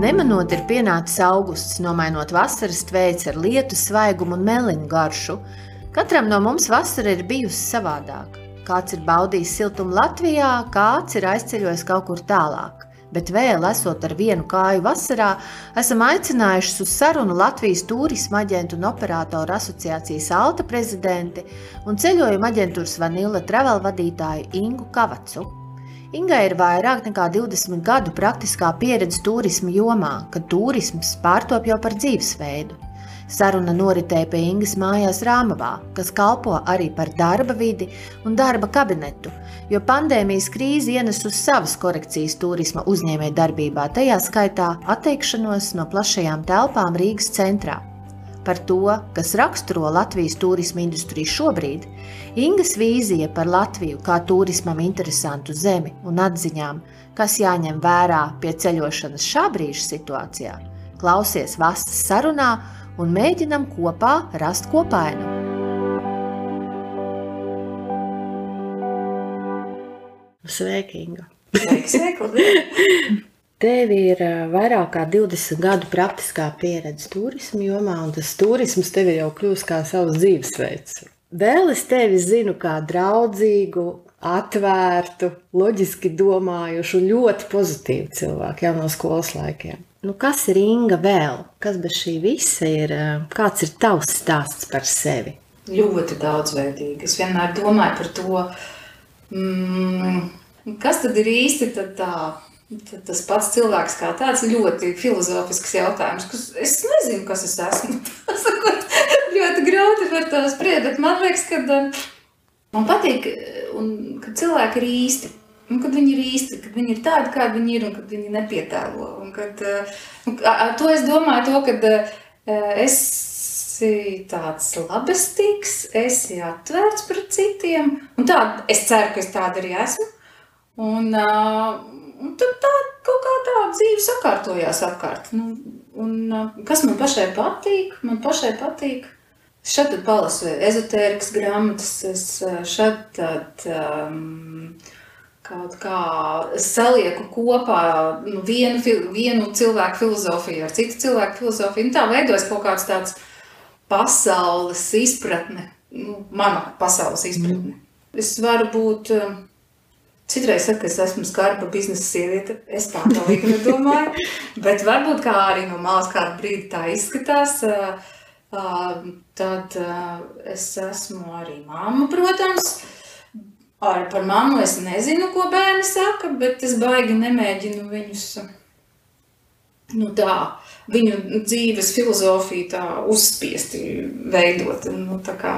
Nemanot, ir pienācis augusts, nomainot vasaras tveicu ar lietu, svaigumu un meliņu garšu. Katram no mums vasara ir bijusi savādāka. Kāds ir baudījis siltumu Latvijā, kāds ir aizceļojis kaut kur tālāk bet vēl esot ar vienu kāju vasarā, esam aicinājuši uz sarunu Latvijas turisma aģentu un operatoru asociācijas Alta prezidenti un ceļojuma aģentūras Vanilla travel vadītāju Ingu Kavacu. Ingai ir vairāk nekā 20 gadu praktiskā pieredze turisma jomā, kad turisms pārtop jau par dzīvesveidu. Saruna noritēja pie Ingas mājās Rāmavā, kas kalpo arī par darba vidi un darba kabinetu, jo pandēmijas krīze ienes uz savas korekcijas turisma uzņēmēju darbībā, tajā skaitā atteikšanos no plašajām telpām Rīgas centrā. Par to, kas raksturo Latvijas turisma industriju šobrīd, Ingas vīzija par Latviju kā turismam interesantu zemi un atziņām, kas jāņem vērā pie ceļošanas šā brīža situācijā, klausies Vastas sarunā un mēģinam kopā rast kopainu. Sveiki, Inga! Sveiki, Tev ir vairāk kā 20 gadu praktiskā pieredze turismu jomā, un tas turisms tev jau kļūst kā savs dzīvesveids. Vēl es tevi zinu kā draudzīgu, atvērtu, loģiski domājušu, ļoti pozitīvu cilvēku jau no skolas laikiem. Nu, kas ir Inga vēl? Kas bez šī visa ir? Kāds ir tavs stāsts par sevi? Ļoti daudzveidīgi. Es vienmēr domāju par to, mm, kas tad ir īsti tā, tad tas pats cilvēks kā tāds ļoti filozofisks jautājums, kas es nezinu, kas es esmu. ļoti grūti par to spriest, bet man liekas, ka man patīk, un, ka cilvēki ir īsti. Un kad viņi ir īsti, kad viņi ir tādi, kādi viņi ir, un kad viņi nepietēlo. Un kad, un ar to es domāju, to, kad esi tāds labestīgs, esi atvērts pret citiem. Un tā, es ceru, ka es tāda arī esmu. Un, un tad tā kaut kā tā dzīve sakārtojās apkārt. Nu, un kas man pašai patīk? Man pašai patīk. Šeit palasu ezotērikas grāmatas, es šeit tad, um, kaut kā salieku kopā nu, vienu, vienu cilvēku filozofiju ar citu cilvēku filozofiju. Nu, tā veidojas kaut kāds tāds pasaules izpratne, nu, mana pasaules izpratne. Mm. Es varu būt, um, citreiz saku, ka es esmu skarba biznesa sieviete, es tā galīgi nedomāju, bet varbūt kā arī no malas kādu brīdi tā izskatās, tad es esmu arī mamma, protams, Ar par mammu es nezinu, ko bērni saka, bet es baigi nemēģinu viņus nu, tā, viņu dzīves filozofiju tā uzspiesti veidot. Nu, tā kā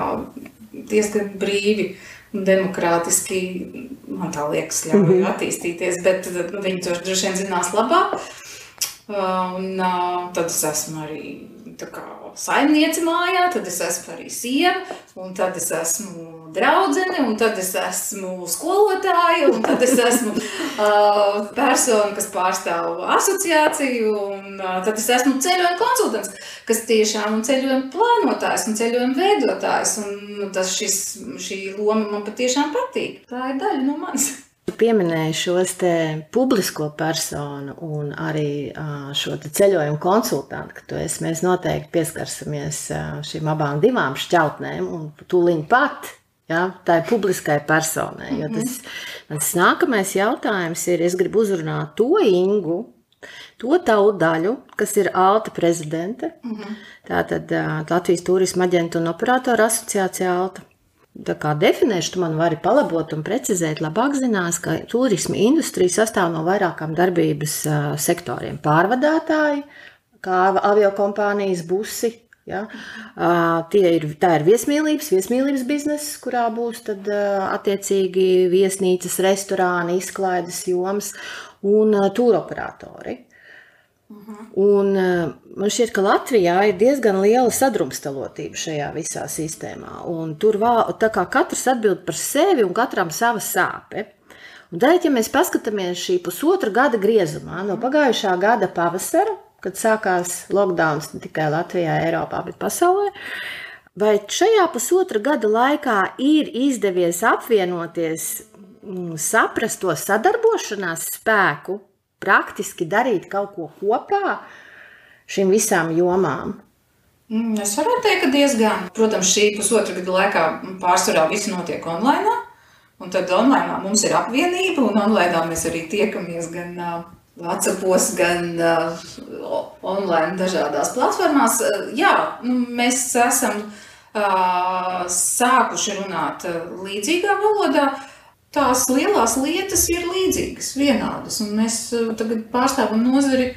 diezgan brīvi demokrātiski, man tā liekas, ļauj mm -hmm. attīstīties, bet nu, viņi to droši vien zinās labāk. Un tad es esmu arī kā, saimniece mājā, tad es esmu arī sieva, un tad es esmu draudzene, un tad es esmu skolotāja, un tad es esmu uh, persona, kas pārstāv asociāciju, un uh, tad es esmu ceļojuma konsultants, kas tiešām ir ceļojuma plānotājs un ceļojuma veidotājs. Un, nu, tas šis, šī loma man patiešām patīk. Tā ir daļa no manis. Tu pieminēji šos publisko personu un arī šo ceļojumu konsultantu, ka tu esi. Mēs noteikti pieskarsimies šīm abām divām šķautnēm, un tūlīt pat Ja, tā ir publiskai personai. Mm -hmm. tas, nākamais jautājums ir, es gribu uzrunāt to Ingu, to tavu daļu, kas ir Alta prezidente. Mm -hmm. Tātad Latvijas turisma aģentu un operatoru asociācija Alta. Tā kā definēšu, tu man vari palabot un precizēt, labāk zinās, ka turisma industrija sastāv no vairākām darbības sektoriem. Pārvadātāji, kā avio kompānijas, busi, Ja? Uh, ir, tā ir viesmīlības, viesmīlības bizness, kurā būs tad, attiecīgi viesnīcas, restorāni, izklaides jomas un tūroperatori. Un, uh, man šķiet, ka Latvijā ir diezgan liela sadrumstalotība šajā visā sistēmā. Tur vā, katrs atbild par sevi un katram sava sāpe. Un tad, ja mēs paskatāmies šī pusotra gada griezumā, no pagājušā gada pavasara kad sākās lockdown ne tikai Latvijā, Eiropā, bet pasaulē. Vai šajā pusotra gada laikā ir izdevies apvienoties, mm, saprast to sadarbošanās spēku praktiski darīt kaut ko kopā šīm visām jomām? Mm, es varētu teikt, ka diezgan. Protams, šī pusotra gada laikā pārsvarā viss notiek online. Un tad online mums ir apvienība, un online mēs arī tiekamies gan Vācijos, gan online dažādās platformās. Jā, nu, mēs esam sākuši runāt līdzīgā valodā. Tās lielās lietas ir līdzīgas, vienādas. Un mēs tagad pārstāvam nozari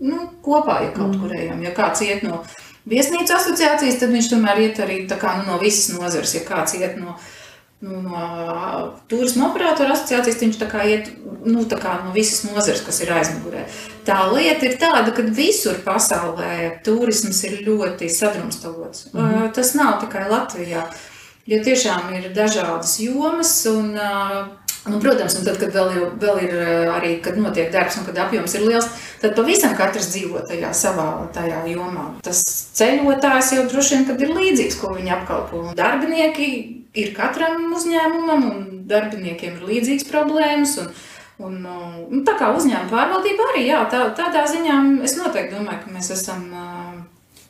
nu, kopā, ja kaut kur ejam. Ja kāds iet no viesnīcu asociācijas, tad viņš tomēr iet arī kā, nu, no visas nozares. Ja kāds iet no, nu, no turisma operatora asociācijas, tad viņš kā iet nu, kā no visas nozares, kas ir aizmugurē. Tā lieta ir tāda, ka visur pasaulē turisms ir ļoti sadrumstalots. Mm -hmm. Tas nav tikai Latvijā. Jo tiešām ir dažādas jomas, un Nu, protams, un tad, kad vēl, jau, vēl ir arī, kad notiek darbs un kad apjoms ir liels, tad pavisam katrs dzīvo tajā savā tajā jomā. Tas ceļotājs jau droši vien, ir līdzīgs, ko viņi apkalpo. Un darbinieki ir katram uzņēmumam, un darbiniekiem ir līdzīgas problēmas. Un, Un, un tā kā uzņēmuma pārvaldība arī, jā, tā, tādā ziņā es noteikti domāju, ka mēs esam uh,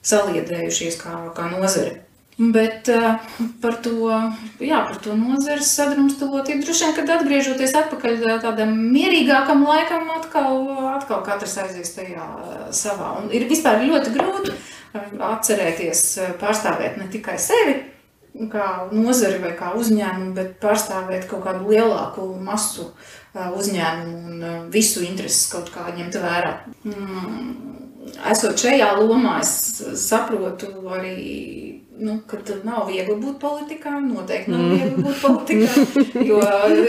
saliedējušies kā, kā nozare. Bet uh, par to, jā, par to nozares sadrumstalotību droši vien, kad atgriežoties atpakaļ tādam mierīgākam laikam, atkal, atkal katrs aizies tajā savā. Un ir vispār ļoti grūti atcerēties, pārstāvēt ne tikai sevi, kā nozari vai kā uzņēmumu, bet pārstāvēt kaut kādu lielāku masu uzņēmumu un visu intereses kaut kā ņemt vērā. Mm, esot šajā lomā, es saprotu arī nu, ka nav viegli būt politikā. Noteikti nav mm. viegli būt politikā. Jo,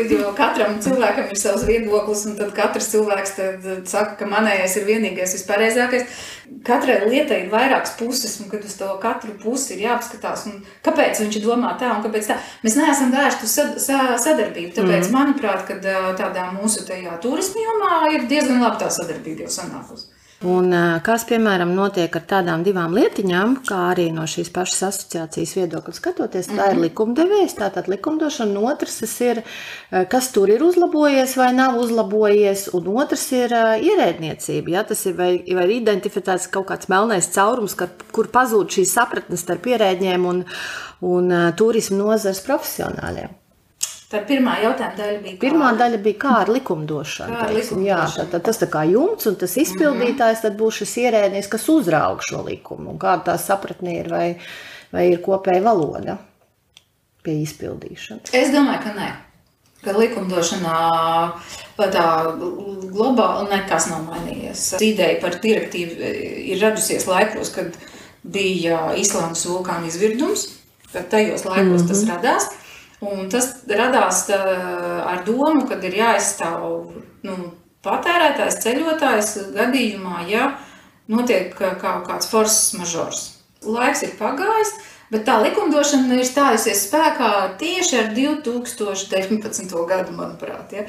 jo katram cilvēkam ir savs viedoklis, un tad katrs cilvēks tad saka, ka manējais ir vienīgais, vispareizākais. Katrai lietai ir vairākas puses, un kad uz to katru pusi ir jāapskatās, kāpēc viņš domā tā un kāpēc tā. Mēs neesam vērsti uz sadarbību. Tāpēc, mm. manuprāt, tādā mūsu turisma jomā ir diezgan laba tā sadarbība jau sanākusi. Un, kas, piemēram, notiek ar tādām divām lietiņām, kā arī no šīs pašas asociācijas viedokļa skatoties, tā mm -hmm. ir mhm. likumdevējs, tātad likumdošana, un otrs ir, kas tur ir uzlabojies vai nav uzlabojies, un otrs ir ierēdniecība. Ja? Tas ir vai, vai identificēts kaut kāds melnais caurums, ka, kur pazūd šī sapratne starp ierēdņiem un, un turismu nozares profesionāļiem. Tā pirmā jautājuma daļa bija. Kā? Pirmā daļa bija kā ar likumdošanu. Kā ar likumdošanu. Jā, tad, tad tas tā kā jumts un tas izpildītājs tad būs šis ierēdnis, kas uzrauga šo likumu. Kāda tā sapratne ir vai, vai ir kopēja valoda pie izpildīšanas? Es domāju, ka nē. Ka likumdošanā tā globāli nekas nav mainījies. Ideja par direktīvu ir radusies laikos, kad bija Islandes vulkāna izvirdums. Tad tajos laikos mm -hmm. tas radās. Un tas radās tā, ar domu, ka ir jāizstāv nu, patērētājs, ceļotājs gadījumā, ja notiek kaut kāds forces mažors. Laiks ir pagājis, bet tā likumdošana ir stājusies spēkā tieši ar 2019. gadu, manuprāt. Ja?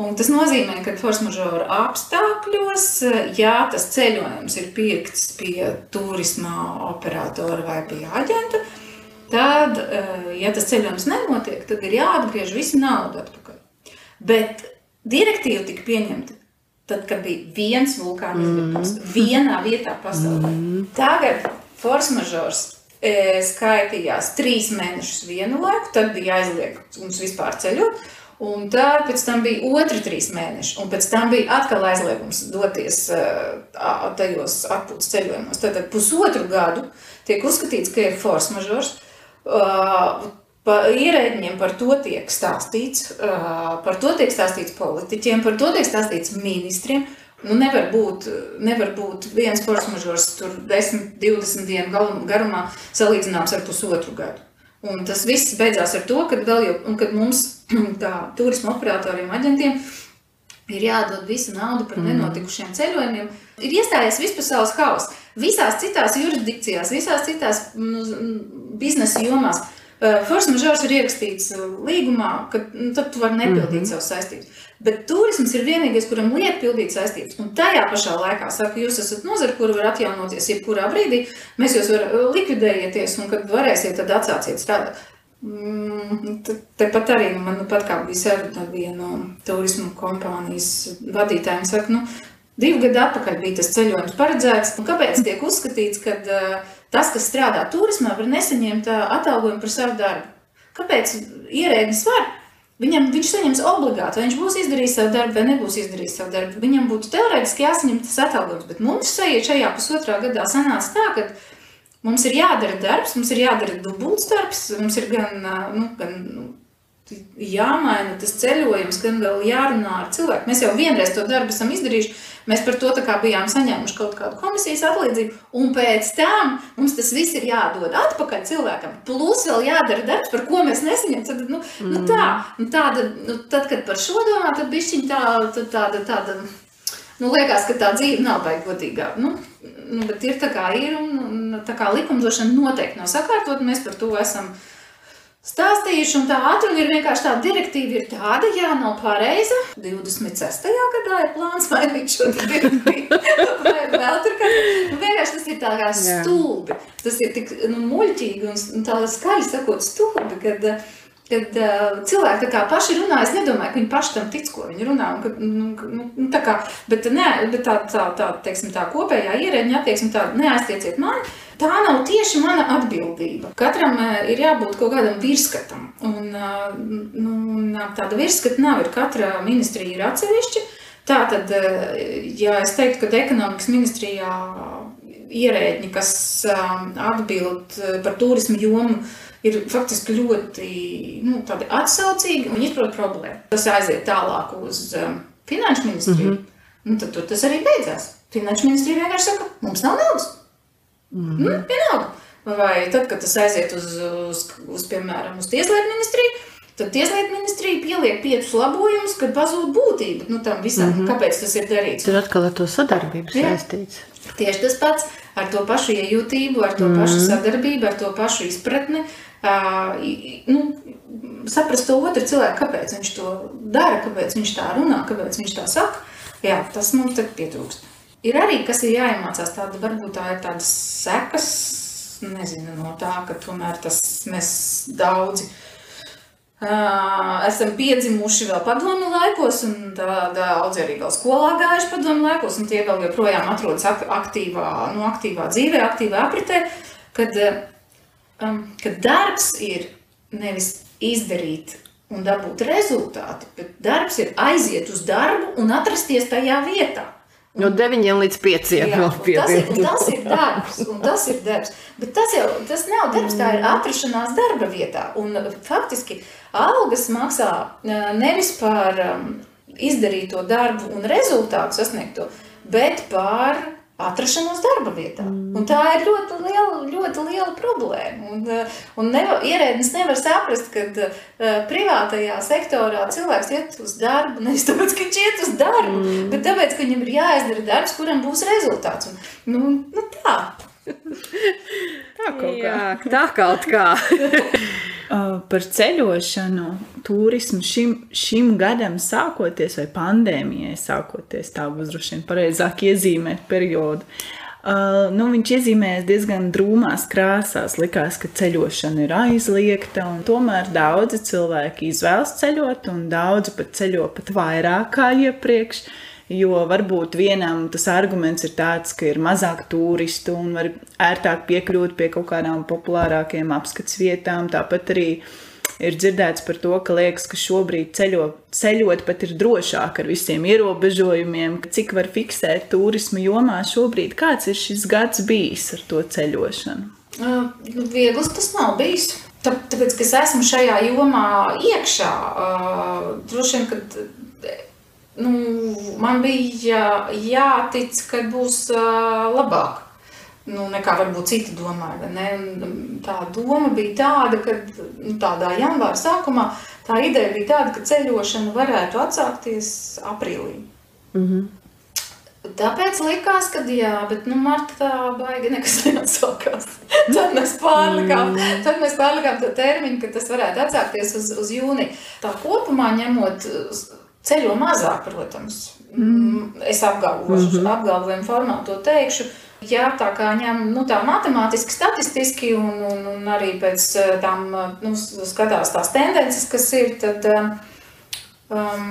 Un tas nozīmē, ka force majeure apstākļos, ja tas ceļojums ir pirkts pie turisma operatora vai pie aģenta, tad, eh, ja tas ceļojums nenotiek, tad ir jāatgriež visa nauda atpakaļ. Bet direktīva tika pieņemta tad, kad bija viens vulkāns mm. vienā vietā pasaulē. Mm. Tagad force majeure e, skaitījās trīs mēnešus vienu laiku, tad bija aizliegts mums vispār ceļot. Un tad pēc tam bija otri trīs mēneši, un pēc tam bija atkal aizliegums doties uh, tajos atpūtas ceļojumos. Tad pusotru gadu tiek uzskatīts, ka ir force majeure. Pa ierēģiem par to tiek stāstīts, par to tiek stāstīts politiķiem, par to tiek stāstīts ministriem. Nu, nevar, būt, nevar būt viens majeure, tur 10, 20 dienu garumā salīdzināms ar pusotru gadu. Un tas viss beidzās ar to, ka, jau, kad mums, tā turisma operatoriem, aģentiem, ir jādod visa nauda par mm. nenotikušiem ceļojumiem. Ir iestājies vispasaules hauss. Visās citās jurisdikcijās, visās citās nu, biznesa jomās. Force majeure ir ierakstīts uh, līgumā, ka nu, tu vari nepildīt mm -hmm. savas saistības. Bet turisms ir vienīgais, kuram liek pildīt saistības. Un tajā pašā laikā saka, jūs esat nozara, kura var atjaunoties jebkurā brīdī. Mēs jūs varam likvidējieties, un kad varēsiet, tad atsāciet strādāt. Mm, Tepat arī man nu, pat kā bija saruna ar vienu turismu kompānijas vadītāju. Saka, nu, divu gadu atpakaļ bija tas ceļojums paredzēts. Un kāpēc tiek uzskatīts, ka uh, tas, kas strādā turismā, var nesaņemt uh, atalgojumu par savu darbu? Kāpēc ierēdnis var? Viņam, viņš saņems obligāti, vai viņš būs izdarījis savu darbu, vai nebūs izdarījis savu darbu. Viņam būtu teorētiski jāsaņem tas atalgojums, bet mums šajā pusotrā gadā sanāca tā, ka mums ir jādara darbs, mums ir jādara dubults darbs, mums ir gan, nu, gan nu, jāmaina tas ceļojums, gan vēl jārunā ar cilvēku. Mēs jau vienreiz to darbu esam izdarījuši, Mēs par to bijām saņēmuši kaut kādu komisijas atlīdzību, un pēc tam mums tas viss ir jādod atpakaļ cilvēkam. Plus vēl jādara darbs, par ko mēs nesaņemam. Tad, nu, mm. nu tā, nu tāda, nu, tad, kad par šo domā, tad bišķiņ tā, tāda, tāda, nu, liekas, ka tā dzīve nav baigi godīgā. Nu, nu, bet ir tā kā ir, un, un tā kā likumdošana noteikti nav sakārtot, mēs par to esam stāstījuši, un tā atruna ir vienkārši tā direktīva ir tāda, jā, nav pareiza. 26. gadā ir plāns mainīt šo direktīvu. Vai vēl tur kā, nu, vienkārši tas ir tā kā stulbi. Tas ir tik nu, muļķīgi un tā skaļi sakot stulbi, kad, kad uh, cilvēki tā kā paši runā, es nedomāju, ka viņi paši tam tic, ko viņi runā. Un, ka, nu, nu, nu, tā kā, bet, ne, bet tā, tā, tā, teiksim, tā kopējā ierēģiņa attieksme tā, neaiztieciet mani tā nav tieši mana atbildība. Katram eh, ir jābūt kaut kādam virskatam. Un, eh, nu, tāda virskata nav. Ir katra ministrija ir atsevišķa. Tātad, eh, ja es teiktu, ka ekonomikas ministrijā ierēģi, kas atbild par turismu jomu, ir faktiski ļoti nu, atsaucīgi un izprot problēmu. Tas aiziet tālāk uz finanšu ministriju. Mm -hmm. Nu, tad tur tas arī beidzās. Finanšu ministrija vienkārši saka, mums nav naudas. Mm. Nu, vienalga. Vai tad, kad tas aiziet uz, uz, uz piemēram, uz tieslietu ministriju, tad tieslietu ministrija pieliek piecus labojumus, kad pazūd būtība nu, tam visam. Mm -hmm. Kāpēc tas ir darīts? Tur atkal ar to sadarbību saistīts. Tieši tas pats ar to pašu iejūtību, ar to mm -hmm. pašu sadarbību, ar to pašu izpratni. Uh, nu, saprast to otru cilvēku, kāpēc viņš to dara, kāpēc viņš tā runā, kāpēc viņš tā saka. Jā, tas mums tagad pietrūkst. Ir arī, kas ir jāiemācās, tāda varbūt tā ir tādas sekas, nezinu, no tā, ka tomēr tas mēs daudzi uh, esam piedzimuši vēl padomu laikos, un daudzi arī vēl skolā gājuši padomu laikos, un tie vēl joprojām atrodas aktīvā, nu, aktīvā dzīvē, aktīvā apritē, kad, um, kad darbs ir nevis izdarīt un dabūt rezultāti, bet darbs ir aiziet uz darbu un atrasties tajā vietā. No 9 līdz 5. Jā, tas, ir, tas ir darbs, un tas ir darbs. Bet tas jau tas nav darbs, tā ir atrašanās darba vietā. Un faktiski algas maksā nevis par izdarīto darbu un rezultātu sasniegto, bet par atrašanos darba vietā. Mm. Un tā ir ļoti liela, ļoti liela problēma. Un, eh, un nevar, ierēdnis nevar saprast, ka uh, privātajā sektorā cilvēks iet uz darbu nevis tāpēc, ka viņš iet uz darbu, mm. bet tāpēc, ka viņam ir jāizdara darbs, kuram būs rezultāts. Un, nu, nu tā. tā kaut kā. Jā, tā kaut kā. Uh, par ceļošanu, turismu šim, šim gadam sākoties, vai pandēmijai sākoties, tā būs droši vien pareizāk iezīmēt periodu. Uh, nu, viņš iezīmējas diezgan drūmās krāsās. Likās, ka ceļošana ir aizliegta, un tomēr daudzi cilvēki izvēlas ceļot, un daudzi pat ceļo pat vairāk kā iepriekš. Uh, Jo varbūt vienam tas arguments ir tāds, ka ir mazāk turistu un var ērtāk piekļūt pie kaut kādām populārākajām apskates vietām. Tāpat arī ir dzirdēts par to, ka liekas, ka šobrīd ceļo, ceļot pat ir drošāk ar visiem ierobežojumiem, cik var fiksēt turismu jomā šobrīd. Kāds ir šis gads bijis ar to ceļošanu? Uh, viegls tas nav bijis. Tāpēc, ka es esmu šajā jomā iekšā, uh, droši vien, ka nu, man bija jātic, ka būs labāk. Nu, nekā varbūt citi domāja. Tā doma bija tāda, ka nu, tādā janvāra sākumā tā ideja bija tāda, ka ceļošana varētu atsākties aprīlī. Mm -hmm. Tāpēc likās, ka jā, bet nu, martā baigi nekas neatsākās. tad mēs pārlikām, mm. tad mēs pārlikām to termiņu, ka tas varētu atsākties uz, uz jūniju. Tā kopumā ņemot Ceļo mazāk, protams. Mm. Es apgalvošu, mm -hmm. apgalvojumu formā to teikšu. Jā, tā kā ņem nu, tā matemātiski, statistiski un, un, un arī pēc eh, tam nu, skatās tās tendences, kas ir, tad um,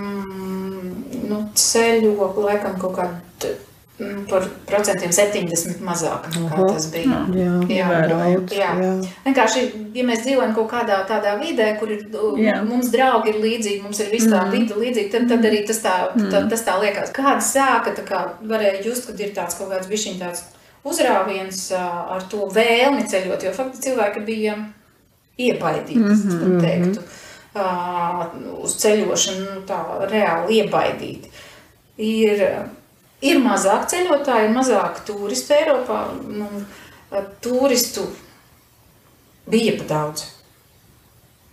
nu, ceļo laikam kaut kādu nu, par procentiem 70 mazāk nekā tas bija. Jā, Jā, ievērojams, jā. jā. Vienkārši, ja mēs dzīvojam kaut kādā tādā vidē, kur ir, Jā. mums draugi ir līdzīgi, mums ir viss tā Mm. vide līdzīga, tad, tad arī tas tā, tā, tas tā liekas. Kāda sāka, tā kā varēja just, kad ir tāds kaut kāds bišķiņ tāds uzrāviens ar to vēlmi ceļot, jo faktiski cilvēki bija iebaidīti, mm. -hmm. teiktu, ā, uz ceļošanu, nu, tā reāli iebaidīti. Ir, ir mazāk ceļotāji, ir mazāk turistu Eiropā, nu, turistu bija pa daudz.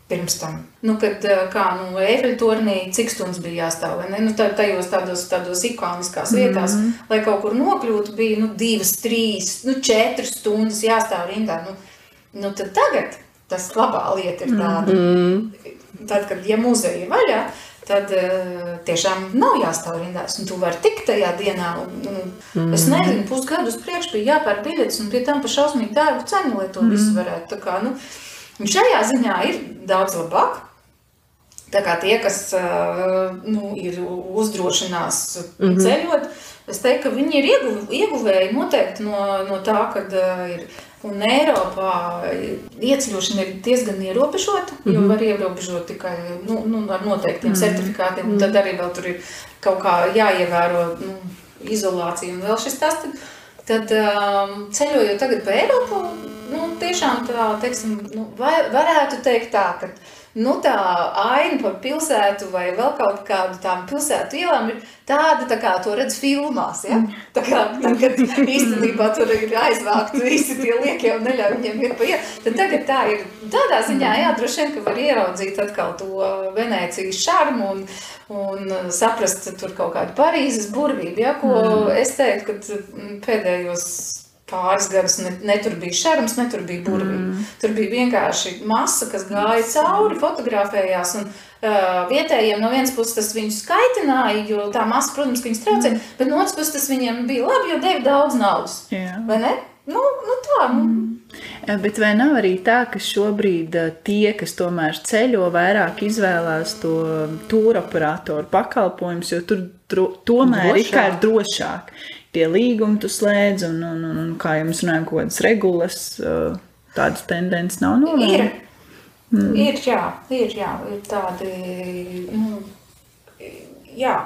Pirms tam, nu, kad ā, kā nu, Eiffeltornī, cik stundas bija jāstāv, vai ne? Nu, tā- tajos tādos, tādos ikoniskās vietās, mm -hmm. lai kaut kur nokļūtu, bija nu, divas, trīs, nu, četras stundas jāstāv rindā. Nu, nu, tad tagad tas labā lieta ir tāda, mm. tad, kad ja muzeja ir vaļā, tad uh, tiešām nav jāstāv rindās, un tu vari tikt tajā dienā. Un, un, mm. Es nezinu, pusgadu uz priekšu bija jāpērk biļetes, un pie tam pa šausmīgi dārgu cenu, lai to mm. visu varētu. Tā kā, nu, šajā ziņā ir daudz labāk. Tā kā tie, kas ā, nu, ir uzdrošinās mm -hmm. ceļot, es teiktu, ka viņi ir ieguv, ieguvēji noteikti no, no tā, ka ir. Un Eiropā ieceļošana ir diezgan ierobežota, jo mm -hmm. var ierobežot tikai nu, nu, ar noteiktiem mm -hmm. certifikātiem. Un tad arī vēl tur ir kaut kā jāievēro nu, izolācija un vēl šis tas. Tad, tad um, ceļojot tagad pa Eiropu, nu, tiešām tā, teiksim, nu, vai, varētu teikt tā, ka nu, tā aina par pilsētu vai vēl kaut kādu tādu pilsētu ielām ir tāda, tā kā to redz filmās. Ja? Tā kā tagad īstenībā tur ir aizvākti visi tie liekie un neļauj viņiem iet pa ielu. Tad tagad tā ir tādā ziņā, jā, droši vien, ka var ieraudzīt atkal to Venēcijas šarmu un, un saprast tur kaut kādu Parīzes burvību, ja? ko mm. es teiktu, ka mm, pēdējos pāris gadus ne, ne tur bija šarms, ne tur bija burvība. Mm. Tur bija vienkārši masa, kas gāja cauri, fotografējās. Un, uh, vietējiem no vienas puses tas viņus skaitināja, jo tā masa, protams, viņus traucēja, mm. bet no otras puses tas viņiem bija labi, jo deva daudz naudas. Jā. Vai ne? Nu, nu tā, nu. Mm. Bet vai nav arī tā, ka šobrīd eh, tie, kas tomēr ceļo, vairāk izvēlās to tūra operatoru pakalpojumus, jo tur dro, tomēr Drošāk. ir kā ir drošāk. Tie līgumi tu slēdz, un, un, un, un kā jau mēs runājam, kaut kādas regulas, eh, tādas tendences nav novērojama. Mm. Ir, jā, ir, jā, ir tādi. Nu, jā,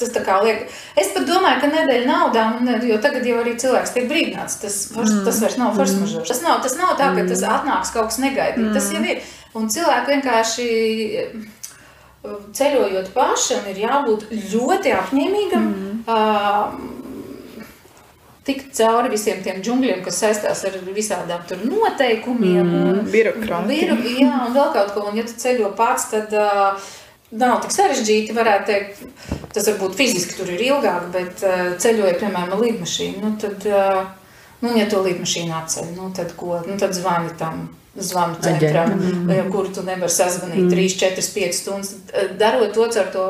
tas tā kā liek. Es pat domāju, ka nedēļa naudā, un, jo tagad jau arī cilvēks tiek brīdināts. Tas, fors, mm. tas vairs nav force majeure. Tas nav, tas nav tā, ka tas atnāks kaut kas negaidīts. Mm. Tas jau ir. Un cilvēki vienkārši. Ceļojot pašam, ir jābūt ļoti apņēmīgam. Mm. Uh, tikt cauri visiem tiem džungļiem, kas saistās ar visādām tur noteikumiem. Mm, birokrātija. Biru, jā, un vēl kaut ko. Un, ja tu ceļo pats, tad uh, nav tik sarežģīti. Varētu teikt, tas varbūt fiziski tur ir ilgāk, bet uh, ceļojot, piemēram, ar līdmašīnu, nu, tad, uh, nu, ja to līdmašīnu atceļ, nu, tad ko? Nu, tad zvani tam. Zvanu centram, mm. kuru tu nevari sazvanīt mm. 3, 4, 5 stundas. Darot to ar to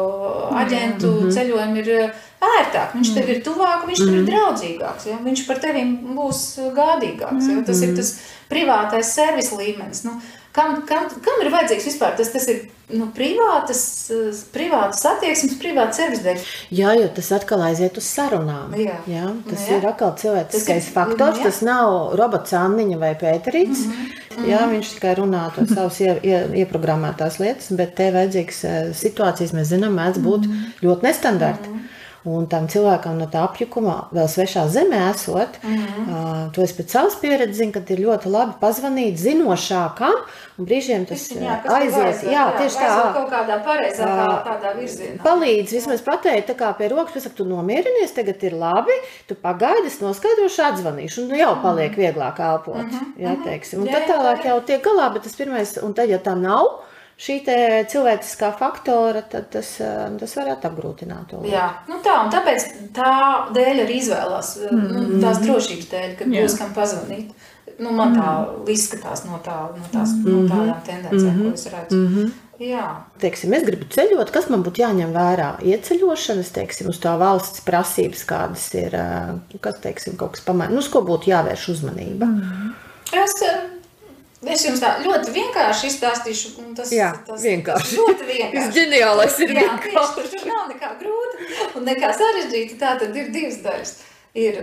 aģentu, mm. ceļojumu ir ērtāk. Viņš tev ir tuvāk, viņš tev ir draudzīgāks. Ja? Viņš par tevi būs gādīgāks. Ja? Tas ir tas privātais servis līmenis. Nu, kam, kam, kam ir vajadzīgs vispār? Tas, tas ir nu, privātas, eh, privātas attieksmes, privāts servis dēļ. Jā, jo tas atkal aiziet uz sarunām. Jā. Jā, tas Jā. ir atkal cilvēciskais Tas ir- faktors. jā. Tas nav robots Anniņa vai Pēterīts. Mm -hmm. Jā, viņš tikai runā to savas ie, ie, ieprogrammētās lietas, bet te vajadzīgas eh, situācijas, mēs zinām, mēdz būt mm -hmm. ļoti nestandarti. Mm -hmm. Un tam cilvēkam no tā apjukuma, vēl svešā zemē esot, mm -hmm. uh, to es pēc savas pieredzes zinu, ka ir ļoti labi pazvanīt zinošākam, un brīžiem tas Jā, aiziet. aizved, Jā, tieši tā. kaut kādā pareizākā tādā virzienā. Palīdz vismaz pateikt, tā kā pie rokas, pasaka, tu nomierinies, tagad ir labi, tu pagaidi, es noskaidrošu, atzvanīšu, un nu jau paliek vieglāk elpot. Mm -hmm. Jā, teiksim. Un Jā, tad jā, tālāk jā. jau tiek galā, bet tas pirmais, un tad, ja tā nav, šī te cilvēciskā faktora, tad tas, eh, tas varētu apgrūtināt to. lietu. Jā, nu tā, un tāpēc tā dēļ arī izvēlās, mm. nu, tās drošības dēļ, kad Jā. būs kam pazvanīt. Nu, man tā izskatās no, tā, no, tās, mm. no tādām tendencēm, mm -hmm. ko es redzu. Mm -hmm. Jā. Teiksim, es gribu ceļot, kas man būtu jāņem vērā? Ieceļošanas, teiksim, uz tā valsts prasības, kādas ir, ā, kas, teiksim, kaut kas pamēr, nu, uz ko būtu jāvērš uzmanība. Mm. Es, eh, es jums tā ļoti vienkārši izstāstīšu. Tas, Jā, tas, vienkārši. Tas ļoti vienkārši. ģeniālais ir Jā, vienkārši. tieši tur, nav nekā grūta un nekā sarežģīta. Tā tad ir divas daļas. Ir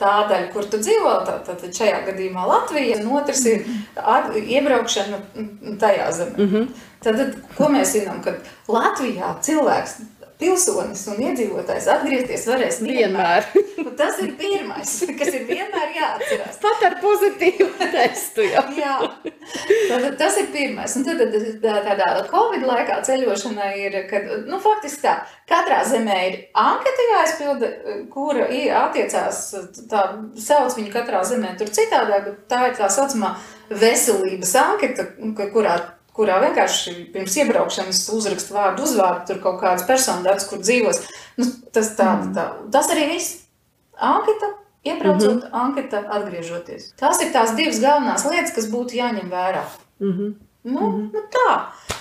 tā daļa, kur tu dzīvo, tad šajā gadījumā Latvija, un otrs ir at, iebraukšana tajā zemē. Mm -hmm. tad, ko mēs zinām, kad Latvijā cilvēks, pilsonis un iedzīvotājs atgriezties varēs Vienmēr. Un tas ir pirmais, kas ir vienmēr jāatcerās. Pat ar pozitīvu testu. Jā. Jā, tad, tas ir pirmais. Un tad, tad tā- tādā Covid laikā ceļošanai ir, kad, nu, faktiski tā, katrā zemē ir anketa jāizpilda, kura attiecās, tā sauc viņu katrā zemē tur citādāk, bet tā ir tā saucamā veselības anketa, kurā, kurā vienkārši pirms iebraukšanas uzraksta vārdu uzvārdu, tur kaut kādas personas, kur dzīvos. Nu, tas, tā, tā, tas arī viss. Anketa, iebraucot, mm -hmm. anketa, atgriežoties. Tās ir tās divas galvenās lietas, kas būtu jāņem vērā. Mm -hmm. Nu, mm -hmm. nu tā.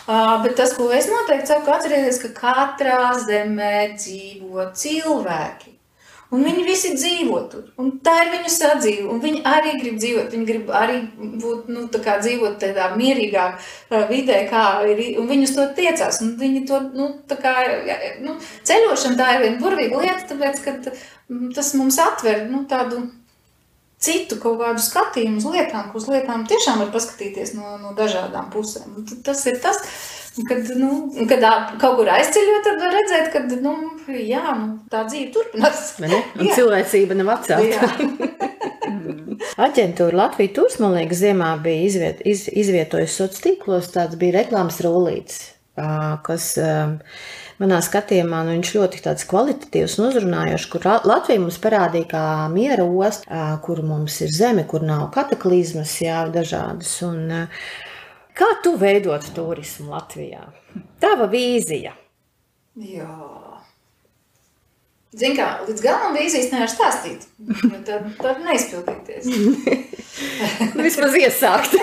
Uh, bet tas, ko es noteikti saku, atcerieties, ka katrā zemē dzīvo cilvēki. Un viņi visi dzīvo tur. Un tā ir viņu sadzīve. Un viņi arī grib dzīvot. Viņi grib arī būt, nu, tā kā dzīvot tādā mierīgā uh, vidē, kā ir. Un viņi uz to tiecās. Un viņi to, nu, tā kā, nu, ceļošana tā ir viena burvīga lieta, tāpēc, ka mm, tas mums atver, nu, tādu citu kaut kādu skatījumu uz lietām, ka uz lietām tiešām var paskatīties no, no dažādām pusēm. Tas ir tas, kad, nu, kad kaut kur aizceļot, tad var redzēt, ka nu, jā, nu, tā dzīve turpinās. Un Jā. cilvēcība nav atcelta. Aģentūra Latvijas Tūrs, man liekas, ziemā bija izviet, iz, izvietojusi sociālos tīklos, tāds bija reklāmas rullītis, kas ā, manā skatījumā nu, viņš ļoti tāds kvalitatīvs un uzrunājošs, kur Latvija mums parādīja kā miera ostu, kur mums ir zeme, kur nav kataklizmas, jā, dažādas. Un, kā tu veidot turismu Latvijā? Tava vīzija. Jā. Zini, kā līdz galam vīzijas nevar stāstīt. Tad, tad neizpildīties. Nu, Vismaz iesākt.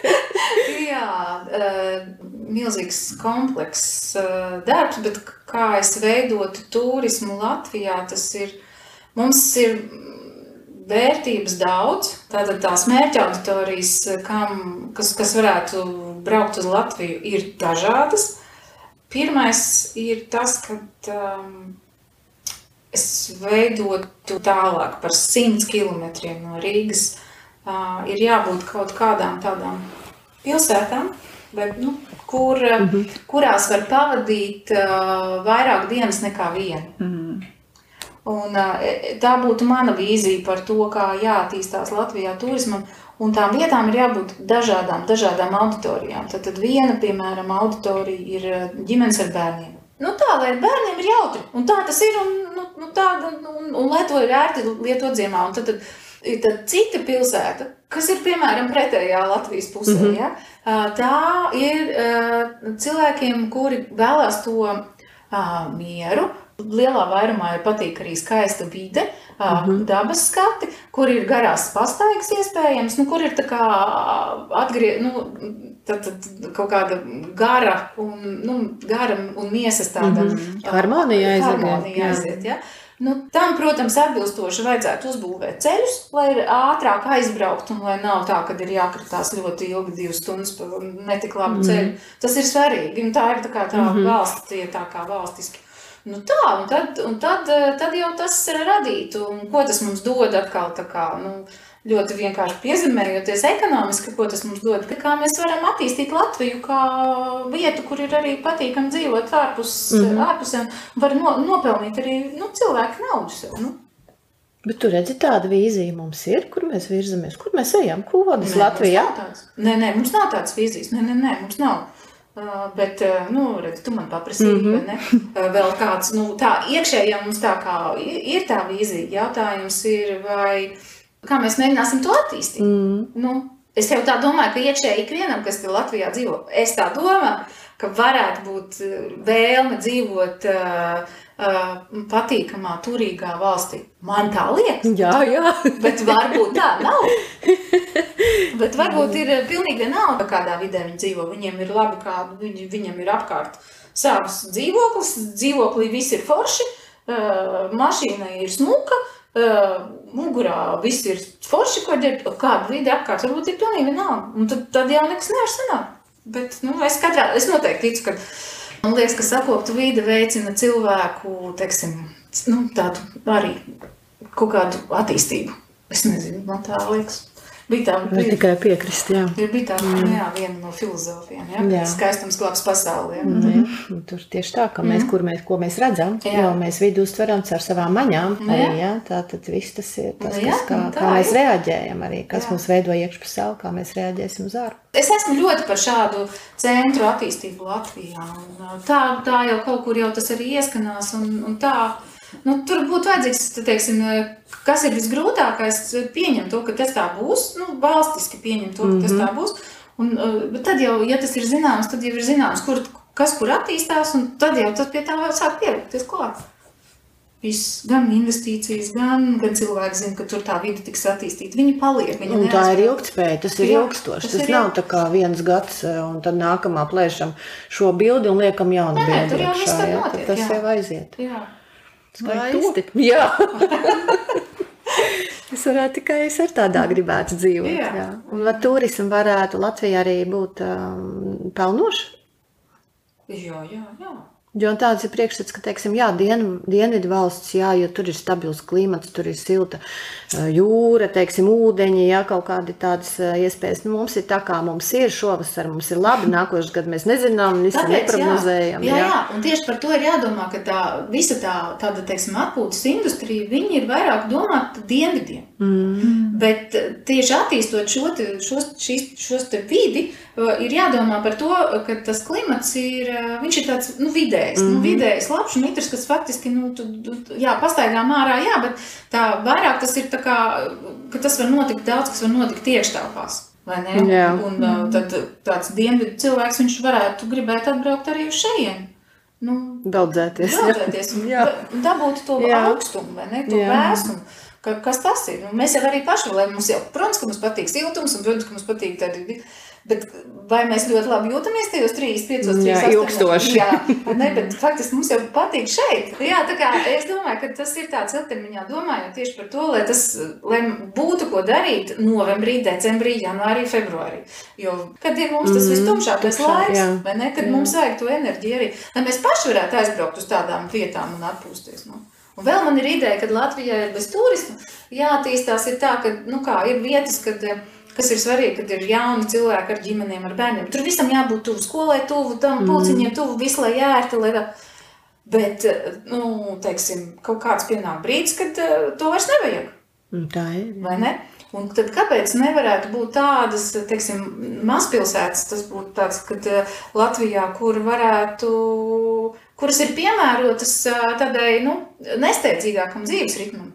Jā, milzīgs komplekss eh, darbs, bet kā es veidotu turismu Latvijā, tas ir, mums ir vērtības daudz. Tātad tās mērķa auditorijas, kam, kas, kas varētu braukt uz Latviju, ir dažādas. Pirmais ir tas, ka um, es veidotu tālāk par 100 km no Rīgas. Uh, ir jābūt kaut kādām tādām pilsētām, bet, nu, kur, mm -hmm. kurās var pavadīt uh, vairāk dienas nekā vienu. Mm. Un, uh, tā būtu mana vīzija par to, kā jāattīstās Latvijā turismam. Un tām vietām ir jābūt dažādām, dažādām auditorijām. Tad, tad viena, piemēram, auditorija ir ģimenes ar bērniem. Nu, tā, lai bērniem ir jautri. Un tā tas ir. Un, nu, nu, tā, un, un, un lai to ir ērti lietot ziemā. Un tad, tad, ir cita pilsēta, kas ir piemēram pretējā Latvijas pusē. Mm -hmm. ja? Tā ir cilvēkiem, kuri vēlās to mieru. Lielā vairumā ir patīk arī skaista vide, mm -hmm. dabas skati, kur ir garās pastaigas iespējams, nu, kur ir tā kā atgrie, nu, tad, tad kaut kāda gara un, nu, gara un miesas tāda Mhm. ā, Harmonija aiziet, harmonija jā. aiziet, ja? Nu, tam, protams, atbilstoši vajadzētu uzbūvēt ceļus, lai ir ātrāk aizbraukt un lai nav tā, ka ir jākritās ļoti ilgi, divas stundas pa netik labu ceļu. Tas ir svarīgi, tā ir tā kā tā mm -hmm. valsts, tie tā kā valstiski. Nu tā, un tad, un tad, tad jau tas radītu, un ko tas mums dod atkal tā kā, nu, ļoti vienkārši piezemējoties ekonomiski, ko tas mums dod, kā mēs varam attīstīt Latviju kā vietu, kur ir arī patīkami dzīvot ārpus, mm -hmm. ārpusē, var no, nopelnīt arī, nu, cilvēku naudu sev, nu. Bet tu redzi, tāda vīzija mums ir, kur mēs virzamies, kur mēs ejam, ko vadas Latvijā. Nē, nē, mums nav tādas vīzijas. Nē, nē, nē mums nav. Uh, bet, uh, nu, redz, tu man paprasīji, mm -hmm. vai ne? Uh, vēl kāds, nu, tā iekšējā mums tā kā ir tā vīzija. Jautājums ir, vai kā mēs mēģināsim to attīstīt. Mm. Nu, es jau tā domāju, ka iekšēji ikvienam, kas Latvijā dzīvo, es tā domāju, ka varētu būt uh, vēlme dzīvot uh, uh, patīkamā, turīgā valstī. Man tā liekas. Jā, jā. Bet varbūt tā nav. Bet varbūt ir eh, pilnīgi vienalga, kādā vidē viņi dzīvo. Viņiem ir labi, kādu viņi, viņam ir apkārt savs dzīvoklis. Dzīvoklī viss ir forši, uh, mašīna ir smuka, uh, mugurā viss ir forši, ko ir kāda vide apkārt. Varbūt ir pilnīgi vienalga. Un tad, tad jau nekas nevar sanākt. Bet nu, es, katrā, es noteikti ticu, ka man liekas, ka sakopta vide veicina cilvēku, teiksim, nu, tādu arī kaut kādu attīstību. Es nezinu, man tā liekas. Bija tā, Var tikai piekrist, jā. ir bija tā mm. jā, viena no filozofiem, ja, Jā. ka skaistums glābs pasauli. Ja. Mm. Un Tur tieši tā, ka mēs, kur mēs, ko mēs redzam, Jā. jo mēs vidu uztveram caur savām maņām. Nu, Arī, jā. jā, tā tad viss tas ir tas, Nu, jā, kas, kā, nu, tā kā mēs reaģējam, arī kas Jā. mūs veido iekšpasauli, kā mēs reaģēsim uz ārpu. Es esmu ļoti par šādu centru attīstību Latvijā. Un, tā, tā jau kaut kur jau tas arī ieskanās. Un, un tā, nu, tur būtu vajadzīgs, te teiksim, uh, kas ir visgrūtākais, uh, pieņemt to, ka tas tā būs. Nu, valstiski pieņemt to, ka tas tā būs. Un, uh, bet tad jau, ja tas ir zināms, tad jau ir zināms, kur, kas kur attīstās, un tad jau tas pie tā sāk pielikties klāt. Viss, gan investīcijas, gan, gan cilvēki zina, ka tur tā vide tiks attīstīta. Viņi paliek. Viņi tā ir ilgspēja, tas ir ilgstoši. tas Tas, ir nav tā kā viens gads, eh, un tad nākamā plēšam šo bildi un liekam jaunu bildi. tur jau viss jā, notiek, tas jā. jau aiziet. Jā. Skaisti. Jā. Es varētu tikai es ar tādā gribētu dzīvot. Jā. Jā. Un vai turismu varētu Latvijā arī būt um, pelnoši? Jā, jā, jā. Jo tāds ir priekšstats, ka, teiksim, jā, dien, dienvidu valsts, jā, jo tur ir stabils klimats, tur ir silta jūra, teiksim, ūdeņi, jā, kaut kādi tādas iespējas. Nu, mums ir tā, kā mums ir šovasar, mums ir labi, nākošais gads mēs nezinām, visi Tāpēc, neprognozējam. jā, jā, jā, un tieši par to ir jādomā, ka tā visa tā, tāda, teiksim, atpūtas industrija, viņi ir vairāk domāti dienvidiem. Mm. Bet eh, tieši attīstot šo šos, šīs, šos vidi, eh, ir jādomā par to, ka tas klimats ir, eh, ir tāds, nu, vidējs, mm -hmm. nu, vidējs labs mitrs, kas faktiski, nu, tu, tu, jā, pastaigām ārā, jā, bet tā vairāk tas ir tā kā, ka tas var notikt daudz, kas var notikt iekštelpās. Jā. Un uh, tad tāds dienvidu cilvēks, viņš varētu gribēt atbraukt arī uz šejienu. Nu, Daudzēties. Daudzēties un Jā. da- dabūt to Jā. augstumu, vai ne? To Jā. vēsumu. Ka, kas tas ir? Nu, mēs jau arī paši, lai mums jau, protams, ka mums patīk siltums, un, protams, ka mums patīk tādi, bet vai mēs ļoti labi jūtamies tajos 35, 38? Jā, ilgstoši. Jā, ne, bet faktiski mums jau patīk šeit. Jā, tā kā es domāju, ka tas ir tāds ilgtermiņā domājot tieši par to, lai tas, lai būtu ko darīt novembrī, decembrī, janvārī, februārī. Jo, kad ir mums tas Mhm, vistumšākais laiks, jā. vai ne, kad Jā. mums vajag to enerģiju arī, lai mēs paši varētu aizbraukt uz tādām vietām un atpūsties. Nu. Un vēl man ir ideja, ka Latvijā ir bez turisma jāattīstās ir tā, ka nu kā, ir vietas, kad, eh, kas ir svarīgi, kad ir jauni cilvēki ar ģimenēm, ar bērniem. Tur visam jābūt tuvu skolai, tuvu tam pulciņiem, tuvu visu, lai ērti. Lai tā. Bet, eh, nu, teiksim, kaut kāds pienāk brīdis, kad eh, to vairs nevajag. Un Tā ir. jā. Vai ne? Un tad kāpēc nevarētu būt tādas, teiksim, mazpilsētas, tas būtu tāds, kad Latvijā, kur varētu, kuras ir piemērotas tādai, nu, nesteidzīgākam dzīves ritmam?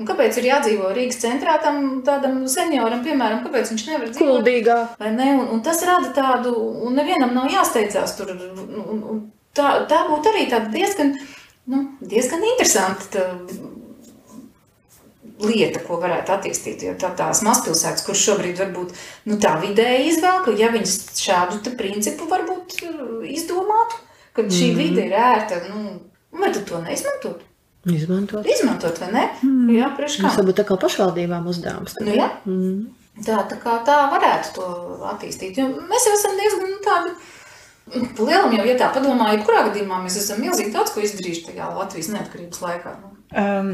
Un kāpēc ir jādzīvo Rīgas centrā tam tādam senioram, piemēram, kāpēc viņš nevar dzīvot? Kuldīgā. Vai ne? Un, un tas rada tādu, un nevienam nav jāsteidzās tur. Un, un, tā, tā būtu arī tāda diezgan, nu, diezgan interesanta tā, lieta, ko varētu attīstīt. Jo tā, tās mazpilsētas, kuras šobrīd varbūt nu, tā vidēji izvēl, ka ja viņas šādu principu varbūt izdomātu, ka šī mm. vide ir ērta, nu, var tad to neizmantot. Izmantot. Izmantot, vai ne? Mm. Jā, priekš kā. Tas varbūt tā kā pašvaldībām uzdevums. Nu, jā. Mm. Tā, tā kā tā varētu to attīstīt. Jo mēs jau esam diezgan nu, tādi. Lielam jau, ja tā padomā, jebkurā gadījumā mēs esam milzīgi daudz ko izdarījuši tajā Latvijas neatkarības laikā. Nu. Um,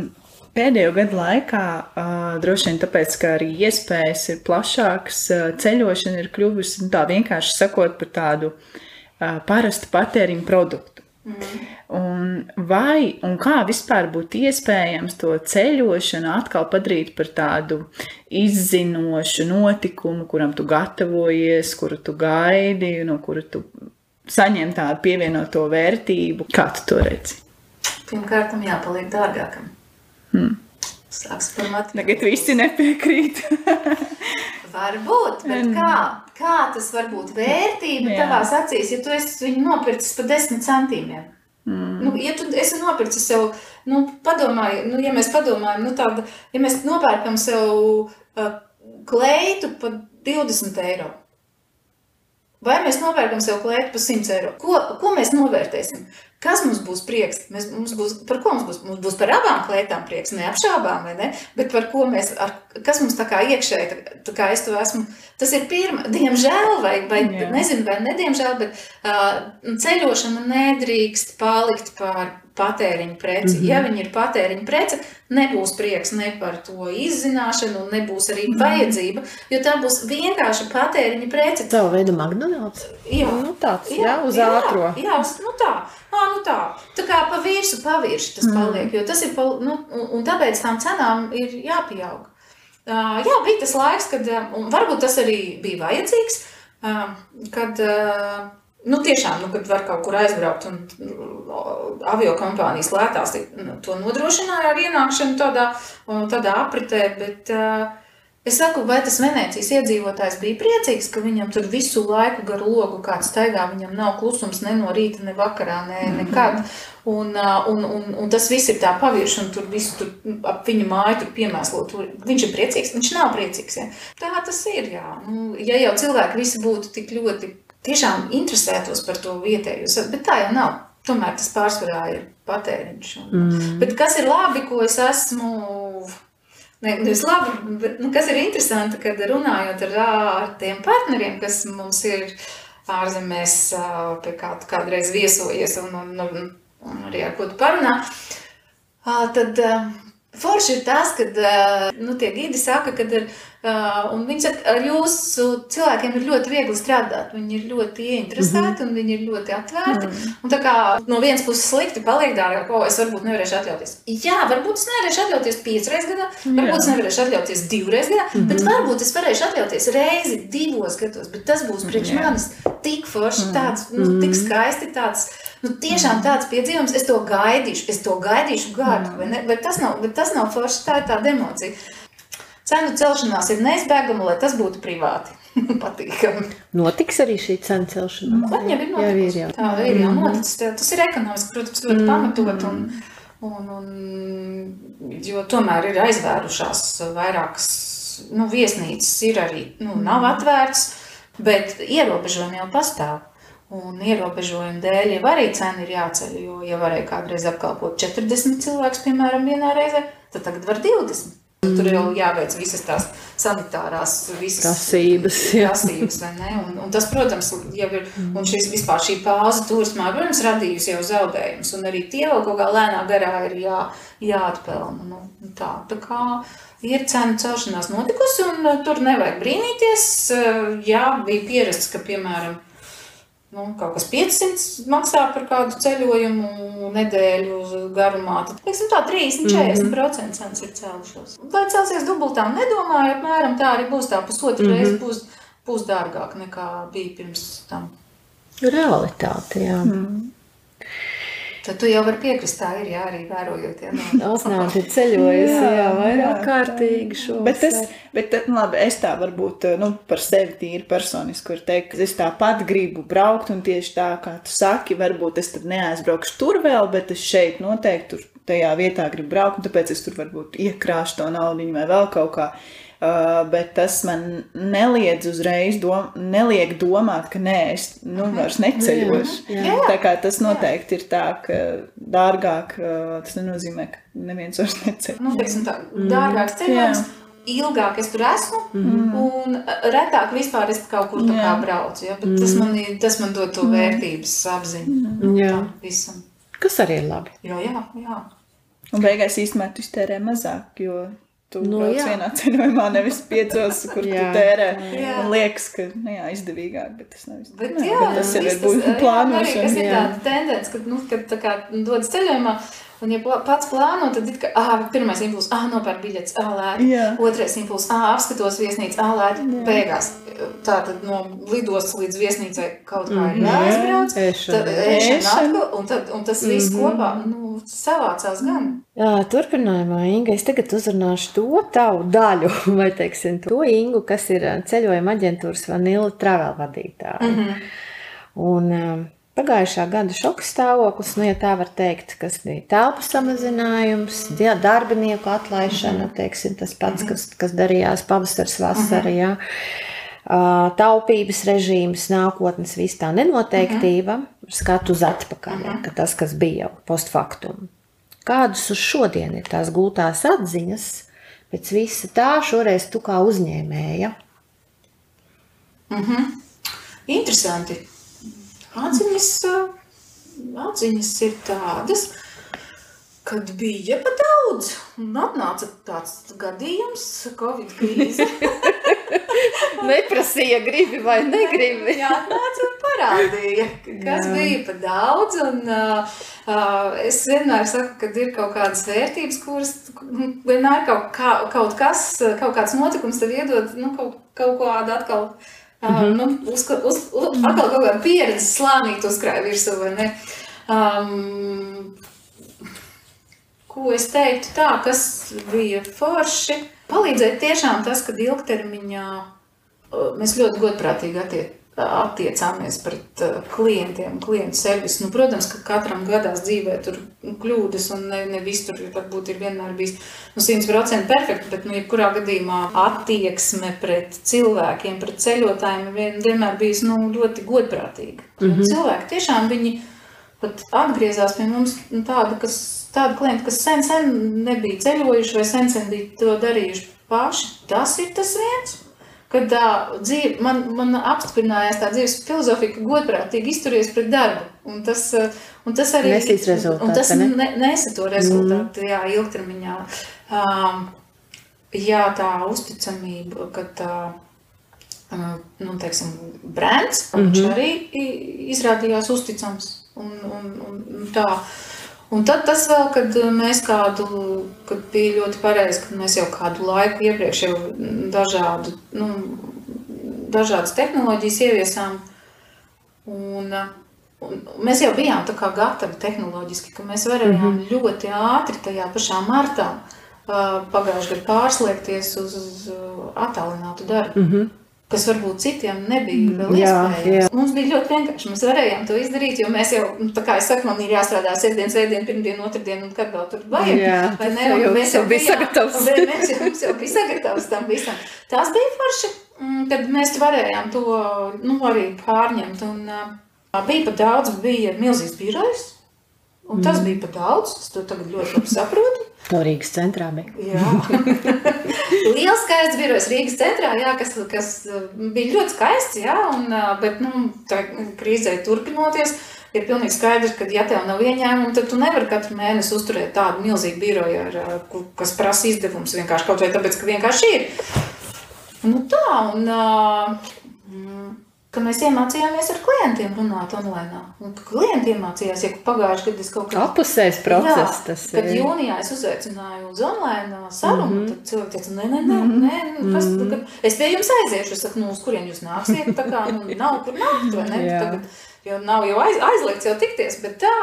pēdējo gadu laikā, uh, droši vien tāpēc, ka arī iespējas ir plašākas, uh, ceļošana ir kļuvusi nu, tā vienkārši sakot par tādu uh, parastu patēriņu produktu. Un vai un kā vispār būtu iespējams to ceļošanu atkal padarīt par tādu izzinošu notikumu, kuram tu gatavojies, kuru tu gaidi, no kura tu saņem tādu pievienoto vērtību? Kā tu to redzi? Pirmkārt, tam jāpaliek dārgākam. Hmm. Sāks par materiālu. Tagad visi nepiekrīt. Varbūt, bet kā, kā tas var būt vērtība Jā. tavās acīs, ja tu esi viņu nopircis par desmit centīmiem? Mm. Nu, ja tu esi nopircis sev, nu, padomāj, nu, ja mēs padomājam, nu, tāda, ja mēs nopērkam sev uh, kleitu par 20 eiro. Vai mēs nopērkam sev klētu par 100 eiro? Ko, ko mēs novērtēsim? Kas mums būs prieks? Mēs, mums būs, par ko mums būs? Mums būs par abām klētām prieks, neapšābām, vai ne? Bet par ko mēs, ar, kas mums tā kā iekšēji, tā, tā kā es to esmu, tas ir pirma, diemžēl, vai, vai Jā. nezinu, vai nediemžēl, bet uh, ceļošana nedrīkst palikt par patēriņu preci. Mm -hmm. Ja viņi ir patēriņu prece, nebūs prieks ne par to izzināšanu, un nebūs arī vajadzība, jo tā būs vienkārši patēriņu prece. Savu veidu McDonald's. Jā, Nu, tāds, jā, uz ātro. Jā, uz, nu tā. Ā, nu tā. tā kā pa virsmu, pa virsmu tas paliek. Jo tas ir, pa, nu, un, tāpēc tām cenām ir jāpieaug. Uh, jā, bija tas laiks, kad, un varbūt tas arī bija vajadzīgs, uh, kad, uh, nu tiešām, nu, kad var kaut kur aizbraukt un avio kompānijas lētās nu, to nodrošināja ar ienākšanu tādā, tādā apritē, bet uh, Es saku, vai tas Venecijas iedzīvotājs bija priecīgs, ka viņam tur visu laiku gar logu kāds staigā, viņam nav klusums ne no rīta, ne vakarā, ne nekad. Un, un, un, un tas viss ir tā pavirši, un tur visu tur ap viņa māju tur piemēslo. Tur. Viņš ir priecīgs, viņš nav priecīgs. Ja? Tā tas ir, jā. Nu, ja jau cilvēki visi būtu tik ļoti tiešām interesētos par to vietējo, bet tā jau nav. Tomēr tas pārsvarā ir patēriņš. Un, mm. Bet kas ir labi, ko es esmu Ne, nevis labi, bet nu, kas ir interesanti, kad runājot ar, ar tiem partneriem, kas mums ir ārzemēs, pie kāda kādreiz viesojies un, un, un, un arī ar ko tu parunā, tad forši ir tas, kad ā, nu, tie gidi saka, ā, un viņi saka, ar jūsu cilvēkiem ir ļoti viegli strādāt, viņi ir ļoti ieinteresēti un viņi ir ļoti atvērti. Un tā kā no vienas puses slikti paliek dārgāk, ko es varbūt nevarēšu atļauties. Jā, varbūt es nevarēšu atļauties piecreiz gadā, varbūt es nevarēšu atļauties divreiz gadā, mm -hmm. bet varbūt es varēšu atļauties reizi divos gados, bet tas būs priekš Jā. manis tik forši, tāds, nu, tik skaisti, tāds, nu, tiešām tāds piedzīvums, es to gaidīšu, es to gaidīšu gadu, vai ne? Bet tas nav, bet tas nav forši, tā ir tāda emocija. Cenu celšanās ir neizbēgama, lai tas būtu privāti. Patīkami. Notiks arī šī cena celšanās. Man jau ir Jā, ir jau. Tā ir jau noticis. Tā- Tas ir ekonomiski, protams, ļoti pamatot. Un, un, un, jo tomēr ir aizvērušās vairākas nu, viesnīcas, ir arī nu, nav atvērts, bet ierobežojumi jau pastāv. Un ierobežojumu dēļ jau arī cena ir jāceļ. Jo, ja varēja kādreiz apkalpot 40 cilvēkus, piemēram, vienā reizē, tad tagad var 20. Tur jau jāveic visas tās sanitārās visas Prasības, prasības, vai ne? Un, un tas, protams, jau ir, un šis vispār šī pauze turismā, protams, radījusi jau zaudējumus, un arī tie vēl kaut kā lēnā garā ir jā, jāatpelna. Nu, tā, tā kā ir cenu celšanās notikusi, un uh, tur nevajag brīnīties. Uh, Jā, bija pierasts, ka, piemēram, nu, kaut kas 500 maksā par kādu ceļojumu nedēļu garumā. Tad, teiksim, tā 30-40% cenas ir cēlušās. Lai celsies dubultām, nedomāju, apmēram tā arī būs tā pusotra mm -hmm. reize būs, būs dārgāk nekā bija pirms tam. Realitāte, jā. Mm. Tad tu jau vari piekrist, tā ir, jā, arī vērojot, jā, no. Osnāte ir ceļojusi, jā, jā, vairāk kārtīgi šo. Bet, es, bet nu, labi, es tā varbūt nu, par sevi tīri personiski varu teikt, ka es tāpat gribu braukt, un tieši tā, kā tu saki, varbūt es tad neaizbraukšu tur vēl, bet es šeit noteikti tur tajā vietā gribu braukt, un tāpēc es tur varbūt iekrāšu to naudu vai vēl kaut kā. Uh, bet tas man neliedz uzreiz dom neliek domāt, ka nē, es nu, vairs neceļošu. Jā, jā. Tā kā tas noteikti ir tā, ka dārgāk uh, tas nenozīmē, ka neviens vairs neceļ. nu, teiksim, tā, dārgāks ceļojums. Ilgāk es tur esmu, mm. un retāk vispār es kaut kur tā kā Jā. braucu. Ja? Bet tas, man, ir- tas man dod to vērtības apziņu Jā. visam. Kas arī ir labi. Jo, jā, jā. Un beigās īstenībā tu iztērē mazāk, jo tu Nu, nu, brauc jā. vienā ceļojumā, nevis piecos, kur tu Jā. tērē. Jā. Man liekas, ka nu, jā, izdevīgāk, bet tas nav Bet, izdevīgi. jā, bet tas ir būtu plānošana. ir jā. tāda tendence, kad, nu, kad tā kā dodas ceļojumā, un ja pats plāno, tad ah, pirmais impulss, ah, nopērk biļetes, ah, lēti. Jā. Otrais impulss, ah, apskatos viesnīcu, ah, lēti. Beigās. Tā tad no lidostas līdz viesnīcai kaut kā ir jāaizbrauc. Ēšana. Tad ēšana atkal, un, tad, un tas viss kopā, nu, savācās gan. Jā, turpinājumā, Inga, es tagad uzrunāšu to tavu daļu, vai teiksim, to Ingu, kas ir ceļojuma aģentūras Vanilla Travel vadītāja. Mm -hmm. Un pagājušā gada šoka stāvoklis, nu, ja tā var teikt, kas bija telpu samazinājums, darbinieku atlaišana, teiksim, tas pats, kas, kas darījās pavasars, vasara, jā. taupības režīms, nākotnes, viss tā nenoteiktība, skatu uz atpakaļ, ja, ka tas, kas bija jau postfaktum. Kādas uz šodien ir tās gūtās atziņas, pēc visa tā šoreiz tu kā uzņēmēja? Interesanti. Atziņas, atziņas ir tādas, kad bija pa daudz. Un atnāca tāds gadījums, Covid krīze. Neprasīja, gribi vai negribi. Jā, atnāca un parādīja, kas Jā. bija pa daudz. Un, uh, es vienmēr saku, ka ir kaut kādas vērtības, kuras vienmēr kaut, kā, kaut kas, kaut kāds notikums tev iedod nu, kaut, kaut kādu atkal. Mm -hmm. nu, uz, uz, uz, atkal kaut kāda pieredze slānīt uzkrāja virsū, vai ne? Um, ko es teiktu tā, kas bija forši, palīdzēja tiešām tas, ka ilgtermiņā mēs ļoti godprātīgi attiec, attiecāmies pret klientiem, klientu servisu. Nu, protams, ka katram gadās dzīvē tur kļūdas un ne, ne viss tur varbūt ir vienmēr bijis nu, 100% perfekti, bet, nu, jebkurā gadījumā attieksme pret cilvēkiem, pret ceļotājiem vien, vienmēr bijis, nu, ļoti godprātīga. Mm -hmm. Cilvēki tiešām viņi pat atgriezās pie mums nu, tādi, kas tādi klienti, kas sen, sen nebija ceļojuši vai sen, sen bija to darījuši paši. Tas ir tas viens. Kad tā dzīve, man, man apstiprinājās tā dzīves filozofija, ka godprātīgi izturies pret darbu. Un tas, un tas arī nesīs rezultātu. Un tas ne? Ne, nesa to rezultātu, mm. jā, ilgtermiņā. Um, jā, tā uzticamība, ka tā, um, nu, teiksim, brands, mm -hmm. viņš arī izrādījās uzticams. Un, un, un tā, uh, Un tad tas vēl, kad mēs kādu, kad bija ļoti pareizi, kad mēs jau kādu laiku iepriekš jau dažādu, nu, dažādas tehnoloģijas ieviesām. Un, un mēs jau bijām tā kā gatavi tehnoloģiski, ka mēs varējām mm -hmm. ļoti ātri tajā pašā martā pagājušajā gadā pārslēgties uz attālinātu darbu. Mm -hmm kas varbūt citiem nebija vēl jā, iespējams. Mums bija ļoti vienkārši. Mēs varējām to izdarīt, jo mēs jau, nu, tā kā es saku, man ir jāstrādā sestdien, svētdien, pirmdien, otrdien un kad vēl tur vajag. Jā, vai ne? Jau, mēs jau bijām sagatavs. Mēs jau, jau bija sagatavs tam visam. Tas bija forši, mm, kad mēs varējām to, nu, arī pārņemt. Un bija pat daudz, bija milzīgs birojs. Un tas mm. bija pat daudz, es to tagad ļoti labi saprotu. No Rīgas centrā bija. Liels skaists birojs Rīgas centrā, jā, kas, kas uh, bija ļoti skaists, jā, un, uh, bet, nu, tā krīzē turpinoties, ir pilnīgi skaidrs, ka, ja tev nav ieņēmumi, tad tu nevari katru mēnesi uzturēt tādu milzīgu biroju, ar, uh, kas prasa izdevums vienkārši kaut vai tāpēc, ka vienkārši ir. Nu tā, un mm, ka mēs iemācījāmies ar klientiem runāt online. Un klienti iemācījās, ja pagājušajā gadā es kaut kādā apusējis process. Jā, kad ir. jūnijā es uzaicināju uz online sarunu, mm -hmm. tad cilvēki teica, nē, nē, nē, nē mm -hmm. tagad, es pie jums aiziešu. Es saku, nu, uz kurien jūs nāksiet? Tā kā nu, nav kur nākt, vai ne? Tagad, jo nav jau aiz, aizliegts jau tikties, bet tā,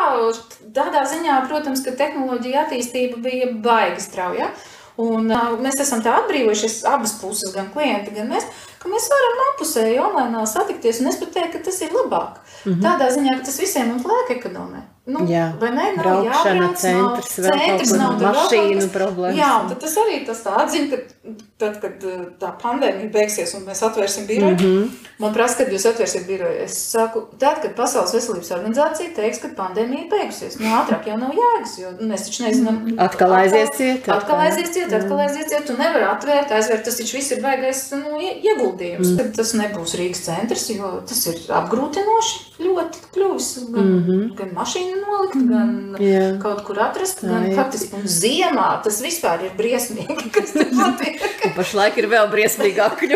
tādā ziņā, protams, ka tehnoloģija attīstība bija baigi strauja. Ja? Un, uh, mēs esam tā atbrīvojušies, abas puses, gan klienti, gan mēs, ka mēs varam apusēji online satikties. Un es pat teiktu, ka tas ir labāk. Mm -hmm. Tādā ziņā, ka tas visiem mums laika ekonomē. Nu, jā, vai ne? Nav Braukšana, jābrauc, centrs, nav, centrs nav mašīnu problēmas. Jā, tad tas arī tas tā atziņa, ka tad, kad tā pandēmija beigsies un mēs atvērsim biroju, mm -hmm. man prasa, kad jūs atvērsiet biroju. Es saku, tad, kad Pasaules veselības organizācija teiks, ka pandēmija ir beigusies, nu ātrāk jau nav jēgas, jo mēs taču nezinām. Atkal aizies ciet. Atkal aizies ciet, atkal aizies ciet. Tu nevari atvērt, aizvērt, tas taču viss ir baigais nu, ieguldījums. Mm. Tas nebūs Rīgas centrs, jo tas ir apgrūtinoši ļoti kļuvis. Gan, mm -hmm. gan mašīnu nolikt, gan Jā. kaut kur atrast. Gan, faktiski, un ziemā tas vispār ir briesmīgi, kas tur notiek. Pašlaik ir vēl briesmīgāk.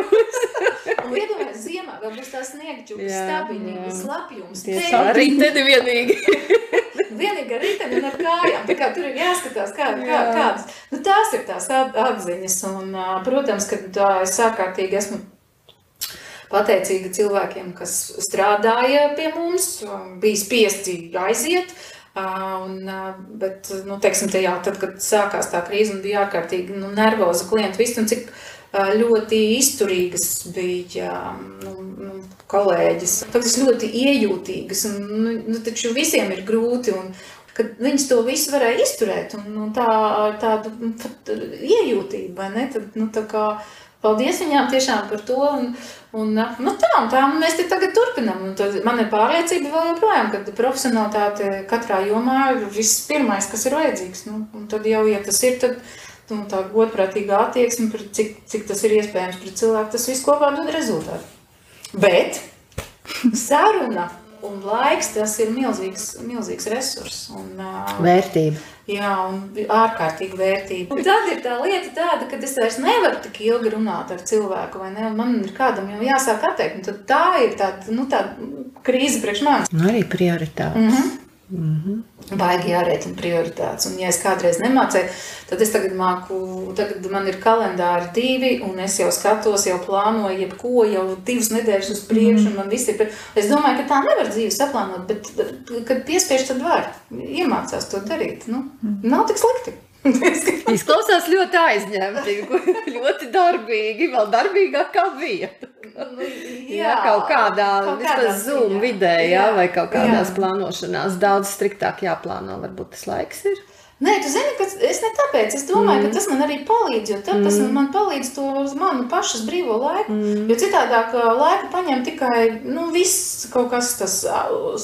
Un iedomājieties, ziemā vēl būs tā sniegķuka stabiņa, slapjums. Tieši tā, riteni vienīgi. Ar riteni un ar kājām. Tā kā tur ir jāskatās, kā, kā, kādas. Nu, tās ir tās atziņas. Un, protams, ka tā es sākārtīgi esmu pateicīga cilvēkiem, kas strādāja pie mums, bija spiesti aiziet. Un, bet, nu, teiksim, tajā, tad, kad sākās tā krīze un bija ārkārtīgi nu, nervoza klienta viss, un cik ļoti izturīgas bija nu, nu, kolēģis. Tas ļoti iejūtīgas, un nu, nu, taču visiem ir grūti, un kad viņas to visu varēja izturēt, un, un tā, tādu nu, iejūtību, vai ne, tad, nu, tā kā paldies viņām tiešām par to. Un, un, nu tā, un tā mēs te tagad turpinam. Un tad man ir pārliecība vēl joprojām, ka profesionalitāte katrā jomā ir viss pirmais, kas ir vajadzīgs. Nu, un tad jau, ja tas ir, tad nu, tā godprātīga attieksme, cik, cik tas ir iespējams pret cilvēku, tas viss kopā dod rezultātu. Bet saruna un laiks tas ir milzīgs, milzīgs resurss. Un, uh, Vērtība. Jā, un ārkārtīgi vērtība. Un tad ir tā lieta tāda, ka es vairs nevaru tik ilgi runāt ar cilvēku, vai ne? Man ir kādam jau jāsāk atteikt. Tā ir tāda, nu, tāda krīze priekš manis. Nu, arī prioritāte. Mm -hmm. Mm -hmm. Baigi jārēķina prioritātes. Un, ja es kādreiz nemācēju, tad es tagad māku, tagad man ir kalendāri divi, un es jau skatos, jau plānoju, jebko jau divas nedēļas uz priekšu, mm -hmm. un man viss ir. Es domāju, ka tā nevar dzīvi saplānot, bet, kad piespiež, tad var. Iemācās to darīt. Nu, nav tik slikti. Izklausās ļoti aizņemti, ļoti darbīgi, vēl darbīgāk kā bija. Nu, jā, jā, kaut kādā, kaut kādā Zoom ziņā. vidē, jā, jā, vai kaut kādās jā. plānošanās daudz striktāk jāplāno, varbūt tas laiks ir. Nē, tu zini, ka es ne tāpēc, es domāju, mm. ka tas man arī palīdz, jo tad, tas mm. man palīdz to uz manu pašas brīvo laiku, mm. jo citādāk laiku paņem tikai, nu, viss kaut kas tas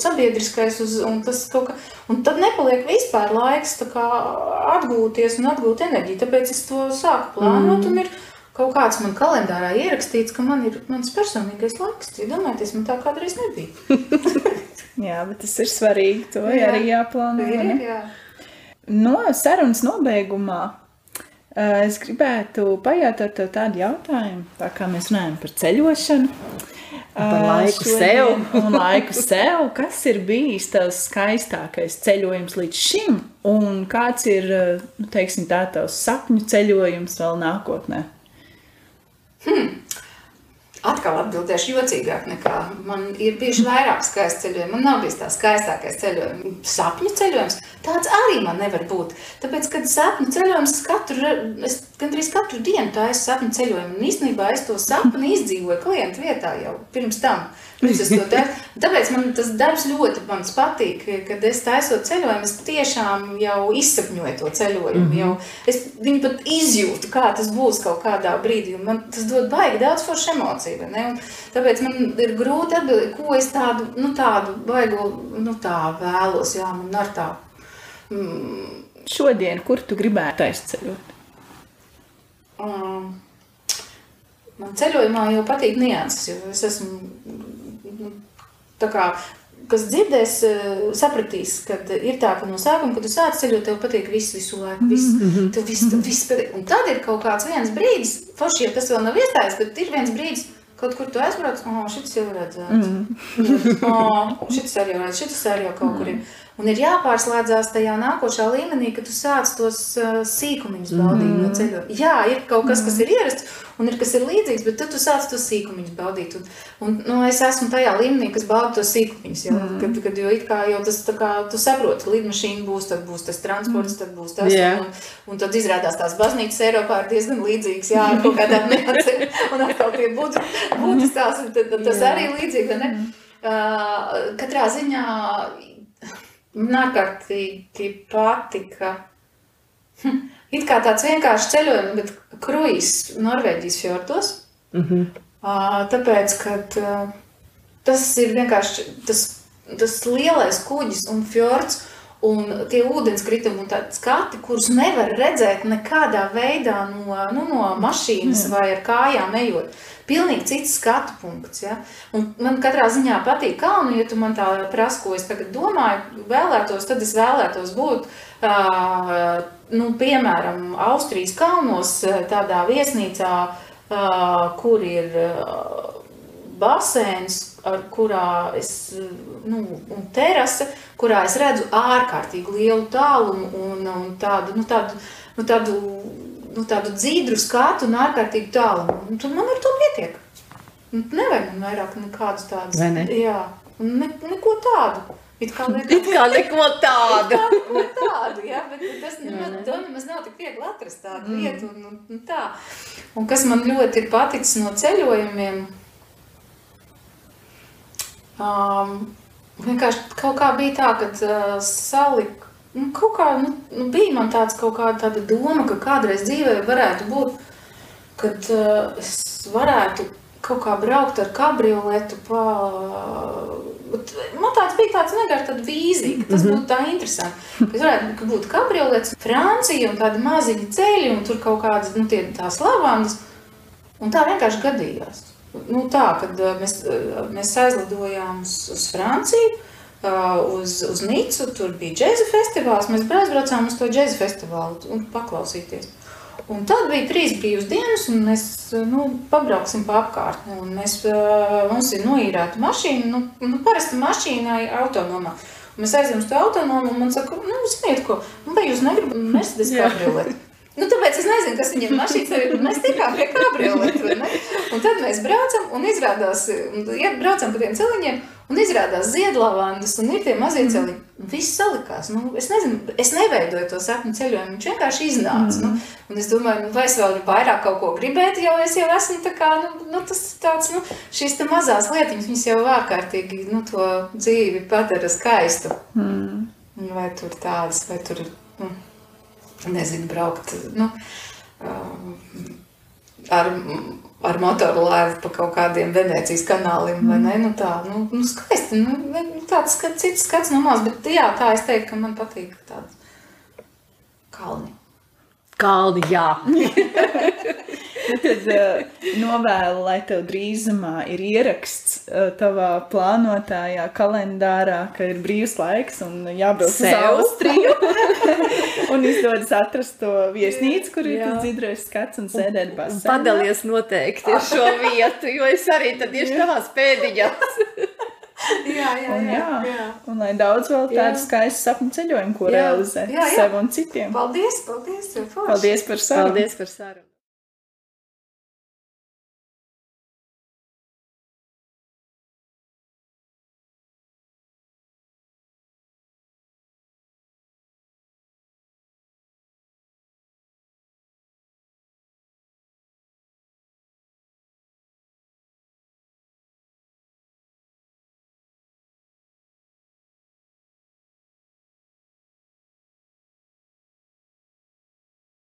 sabiedriskais, uz, un tas kaut kā, un tad nepaliek vispār laiks kā atgūties un atgūt enerģiju, tāpēc es to sāku plānot mm. un ir, kaut kāds man kalendārā ierakstīts, ka man ir mans personīgais laiks. Iedomājieties, man tā kādreiz nebija. jā, bet tas ir svarīgi. To jā. arī jāplāno. Ir, jā. No sarunas nobeigumā eh, es gribētu pajautāt tev tādu jautājumu, tā kā mēs runājam par ceļošanu. Par eh, laiku sev. un laiku sev. Kas ir bijis tas skaistākais ceļojums līdz šim? Un kāds ir, eh, nu, teiksim, tā tavs sapņu ceļojums vēl nākotnē? Hmm. Atkal atbildēšu jocīgāk nekā man ir bijuši vairāk skaisti ceļojumi. Man nav bijis tā skaistākais ceļojums. Sapņu ceļojums tāds arī man nevar būt. Tāpēc, kad sapņu ceļojums katru, es gandrīz katru dienu taisu sapņu ceļojumu, un īstenībā es to sapni izdzīvoju klientu vietā jau pirms tam. Tāpēc man tas darbs ļoti patīk, kad es taisot ceļojumu, es tiešām jau izsapņoju to ceļojumu. Mm -hmm. jau, es viņu pat izjūtu, kā tas būs kaut kādā brīdī. Man tas dod baigi daudz foršu emociju. Tāpēc man ir grūti atbildēt, ko es tādu, nu, tādu baigu nu, tā vēlos. Jā, man ar tā. Mm. Šodien, kur tu gribētu aizceļot? Um, man ceļojumā jau patīk nianses, jo es esmu tā kā, kas dzirdēs, eh, sapratīs, ka ir tā, ka no sākuma, kad tu sāc ceļot, tev patīk viss visu laiku. Viss, mm -hmm. Tev viss, tev viss patīk. Un tad ir kaut kāds viens brīdis, forši, ja tas vēl nav iestājies, bet ir viens brīdis, kaut kur tu aizbrauc, oh, šis jau redzēts. Mm oh, šis arī redzēts, šis arī jau kaut kur ir. Un ir jāpārslēdzās tajā nākošā līmenī, kad tu sāc tos uh, sīkumiņus baudīt mm no ceļojuma. Jā, ir kaut kas, kas ir ierasts, un ir kas ir līdzīgs, bet tad tu sāc tos sīkumiņus baudīt. Un, un, nu, es esmu tajā līmenī, kas bauda tos sīkumiņus. Jau, mm. kad, kad jau kā jau tas, kā, tu saproti, lidmašīna būs, tad būs tas transports, tad būs tas. Yeah. Un, un tad izrādās tās baznīcas Eiropā ir diezgan līdzīgas, jā, kaut kādām niansēm. Un atkal tie būtu, būtu tās, un tad, tad tas yeah. arī līdzīgi, ne? Uh, katrā ziņā man ārkārtīgi patika. Hm It kā tāds vienkāršs ceļojums, bet kruīzs Norvēģijas fjordos. Mm -hmm. Tāpēc, ka tas ir vienkārši tas, tas lielais kuģis un fjords, un tie ūdenskritumi un tādi skati, kurus nevar redzēt nekādā veidā no, nu, no mašīnas mm. vai ar kājām ejot. Pilnīgi cits skatu punkts. Ja? Un man katrā ziņā patīk kalnu, ja tu man tā prasa, ko es tagad domāju, vēlētos, tad es vēlētos būt uh, nu, piemēram, Austrijas kalnos, tādā viesnīcā, uh, kur ir uh, basēns, ar kurā es, nu, un terase, kurā es redzu ārkārtīgi lielu tālumu un, un tādu, nu, tādu, nu, tādu, nu, tādu dzīdru skatu un ārkārtīgi tālumu. Un tad man ar to pietiek. Nevajag man vairāk nekādus tādus. Vai ne? Jā, ne, neko tādu. It kā, It kā neko tādu. Neko tādu, jā, bet tas nemaz, to nemaz nav tik viegli atrast tādu mm. vietu un, un, un tā. Un kas man ļoti ir paticis no ceļojumiem, um, vienkārši kaut kā bija tā, kad uh, salik, nu, kaut kā, nu, nu, bija man tāds kaut kāda tāda doma, ka kādreiz dzīvē varētu būt kad uh, es varētu kaut kā braukt ar kabrioletu pa... Man tāds bija tāds negar tāda vīzija, ka tas mm -hmm. būtu tā interesanti. Ka varētu ka būt kabriolets, Francija un tādi maziņi ceļi un tur kaut kādas, nu, tie tās lavandas. Un tā vienkārši gadījās. Nu, tā, kad mēs, mēs aizlidojām uz, uz Franciju, uz, uz Nicu, tur bija džēza festivāls, mēs aizbraucām uz to džēza festivālu un paklausīties. Un tad bija trīs brīvas dienas, un mēs nu, pabrauksim pa apkārtni. Mēs, mums ir noīrēta mašīna, nu, nu parasta mašīna autonomā. Mēs aizjām uz to autonomu, un man saka, nu, ziniet ko, nu, vai jūs negribat Mercedes kabrioleti? Nu, tāpēc es nezinu, kas viņam mašīnas ir, bet mēs tikām pie ne? Un tad mēs braucam, un izrādās, ja braucam pa tiem celiņiem, Un izrādās ziedlavandas un ir tie mazie celiņi. Mm. Viss salikās. Nu, es nezinu, es neveidoju to sapņu ceļojumu. Viņš vienkārši iznāca. Mm. Nu, un es domāju, nu, vai es vēl vairāk kaut ko gribētu, jo es jau esmu tā kā, nu, nu tas tāds, nu, šīs te mazās lietiņas, viņas jau ārkārtīgi, nu, to dzīvi padara skaistu. Mm. Vai tur tādas, vai tur, nu, nezinu, braukt, nu, ar ar motoru laivu pa kaut kādiem Venecijas kanāliem, vai ne? Nu tā, nu, nu skaisti, nu, nu tāds skats, cits skats no maz, bet jā, tā es teiktu, ka man patīk tāds kalni. Kalni, jā. Nu, tad uh, novēlu, lai tev drīzumā ir ieraksts uh, tavā plānotājā kalendārā, ka ir brīvs laiks un jābrauc uz Austriju. un izdodas atrast to viesnīcu, kur ir dzidrais skats un sēdēt basēnā. Padalies noteikti ar šo vietu, jo es arī tad tieši tavās pēdiņās. jā, jā, un, jā, jā. Un lai daudz vēl tādu skaistu sapņu ceļojumu, ko realizē sev un citiem. Paldies, paldies, paldies par sarunu. Paldies par sarunu.